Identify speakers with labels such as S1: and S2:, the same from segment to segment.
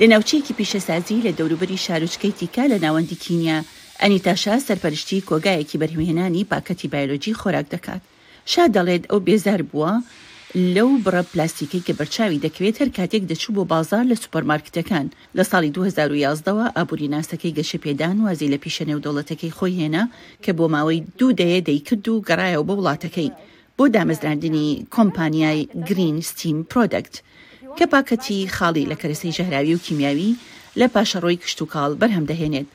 S1: لە ناوچەیەکی پیشەسازی لە دەوروبەری شاروچکەی تیکا لە ناوەندی کینیا، ئەنیتا شا سەرپەرشتیی کۆگایەکی بەرهەمهێنانی پاکەتی بایۆلۆجی خۆراک دەکات. شا دەڵێت، ئەو بێزار بووە لەو بڕە پلاستیکەی کە بەرچاوی دەکەوێت، هەر کاتێک دەچوو بۆ بازاڕ لە سوپەرمارکتەکان. لە ساڵی دوو هەزار و یازدە وە ئابووریناسەکەی گەشەپێدان وازی لە پیشە نێودەوڵەتەکەی خۆی هێنا کە بۆ ماوەی دوو دەیە دەیکرد و گەڕایەوە بۆ وڵاتەکەی، بۆ دامەزراندنی کۆمپانیای گرین ستیم پرۆدەکت کە پاکەتی خاڵی لە کەرەسەی ژەهراوی و کیمیاوی لە پاشەڕۆی کشتوکاڵ بەرهەم دەهێنێت.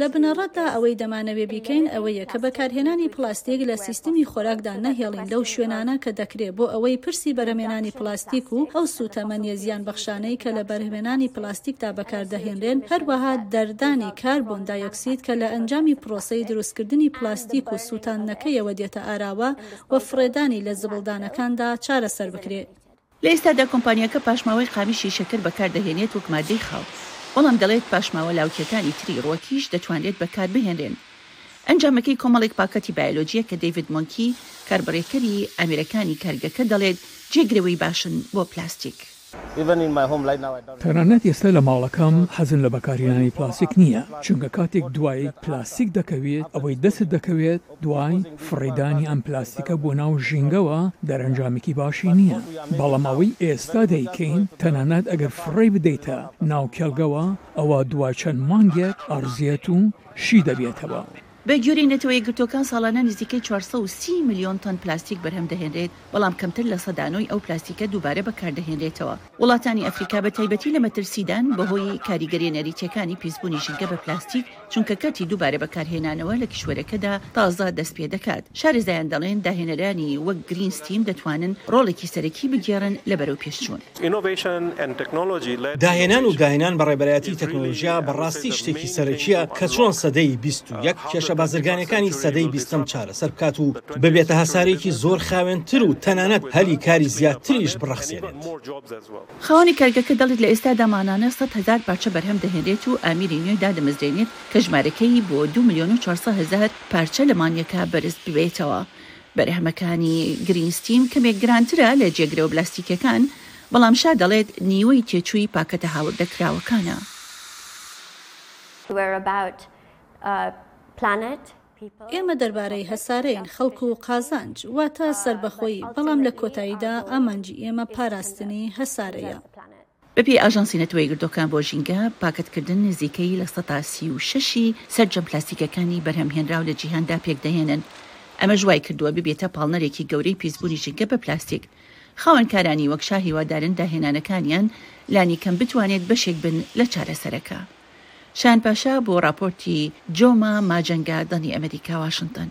S2: لە بنەڕەتدا ئەوەی دەمانەوێ بیکەین ئەوەیە کە بەکارهێنانی پلاستیک لە سیستمی خۆراکدا نەهێڵین لەو شوێنانە کە دەکرێ بۆ ئەوەی پرسی بەرهەمێنانی پلاستیک و ئەو سووتەمەنیە زیانبەخشانەی کە لە بەرهمێنانی پلاستیکدا بەکاردەهێنرێن هەروەها دەردانی کاربۆن سید کە لە ئەنجامی پرۆسەی دروستکردنی پلاستیک و سووتاندنەکەیەوە دێتە ئاراوە و فڕێدانی لە زبڵدانەکاندا چارەسەر بکرێت.
S1: لە ئێستادا کۆمپانیاکە پاشماوەی قامیشی شەکر بەکاردەهێنێت وەک ماددەی خاو، بەڵام دەڵێت پاشماوە لاوکییەکانی تری ڕووەکیش دەتوانرێت بەکاربهێنرێن. ئەنجامەکەی کۆمەڵێک پاکەتی بایۆلۆجییە کە دەیڤد مۆنکی، کاربڕێکەری ئامێرەکانی کارگەکە دەڵێت جێگرەوەی باشن بۆ پلاستیک.
S3: تەنانەت ئێستا لە ماڵەکەم حەزم لە بەکارهێنانی پلاستیک نییە، چونکە کاتێک دوای پلاستیک دەکەویت، ئەوەی دەستت دەکەوێت دوای فڕێدانی ئەم پلاستیکە بۆ ناو ژینگەوە دەرەنجامێکی باشی نییە، بەڵام ئەوەی ئێستا دەیکەین تەنانەت ئەگەر فڕێی بدەیتە ناو کێڵگەوە ئەوا دوای چەند مانگێک ئەڕزێت و شی دەبێتەوە.
S1: بە گوێرەی نەتەوە یەکگرتووەکان ساڵانە نزیکەی چوار سەد و سی ملیۆن تەن پلاستیک بەرهەم دەهێنرێت، بەڵام کەمتر لە سەدا نۆی ئەو پلاستیکە دووبارە بەکاردەهێنرێتەوە. وڵاتانی ئەفریکا بە تایبەتی لە مەترسیدان بەهۆی کاریگەرییە نەریتییەکانی پیسبوونی ژینگە بە پلاستیک، چونکە کاتی دووبارە بەکارهێنانەوە لە کیشوەرەکەدا تازە دەست پێ دەکات. شارەزایان دەڵێن داهێنەرانی وەک گرین ستیم دەتوانن ڕۆڵێکی سەرەکی بگێڕن لە بەرەوپێشچوون.
S4: داهێنان و داهێنان بە ڕێبەرایەتی تەکنۆلۆژیا بە ڕاستی شتێکی سەرەکییە کە چۆن سەدەی بیست و یەک کێشە بازرگانیەکانی سەدەی بیستەم چارەسەر بکات و ببێتە هەسارەیەکی زۆر خاوێنتر و تەنانەت هەلی کاری زیاتریش بڕەخسێنێت.
S1: خاوەنی کارگەکە دەڵێت، لە ئێستادا مانانە سەد هەزار پارچە بەرهەم دەهێنرێت و ئامێری نوێ دادەمەزرێنێت کە ژمارەکەی بۆ دوو ملیۆن و چوار سەد هەزار پارچە لە مانگێکا بەرز ببێتەوە. بەرهەمەکانی گرینستین کەمێک گرانترە لە جێگرەوە بلاستیکیەکان، بەڵام شا دەڵێت نیوەی تێچووی پاکەتە هاوردەکراوەکانە.
S2: ئێمە دەربارەی هەسارەین، خەڵک و قازانج، واتە سەربەخۆیی، بەڵام لە کۆتاییدا ئامانجی ئێمە پاراستنی هەسارەیە.
S1: بەپێی ئاژانسی نەتەوە یەکگرتووەکان بۆ ژینگە، پاکتکردن نزیکەی لە سەدا سی و شەش ی سەرجەم پلاستیکەکانی بەرهەمهێنراو لە جیهاندا پێکدەهێنن، ئەمەش وایکردووە ببێتە پاڵنەرێکی گەورەی پیسبوونی ژینگە بە پلاستیک. خاوەنکارانی وەک شا هیوادارن داهێنانەکانیان لانیکەم بتوانێت بەشێک بن لە چارەسەرەکە. شایان پاشا بۆ ڕاپۆرتی، جۆما ماجەنگا دەنگی ئەمەریکا، واشنتن.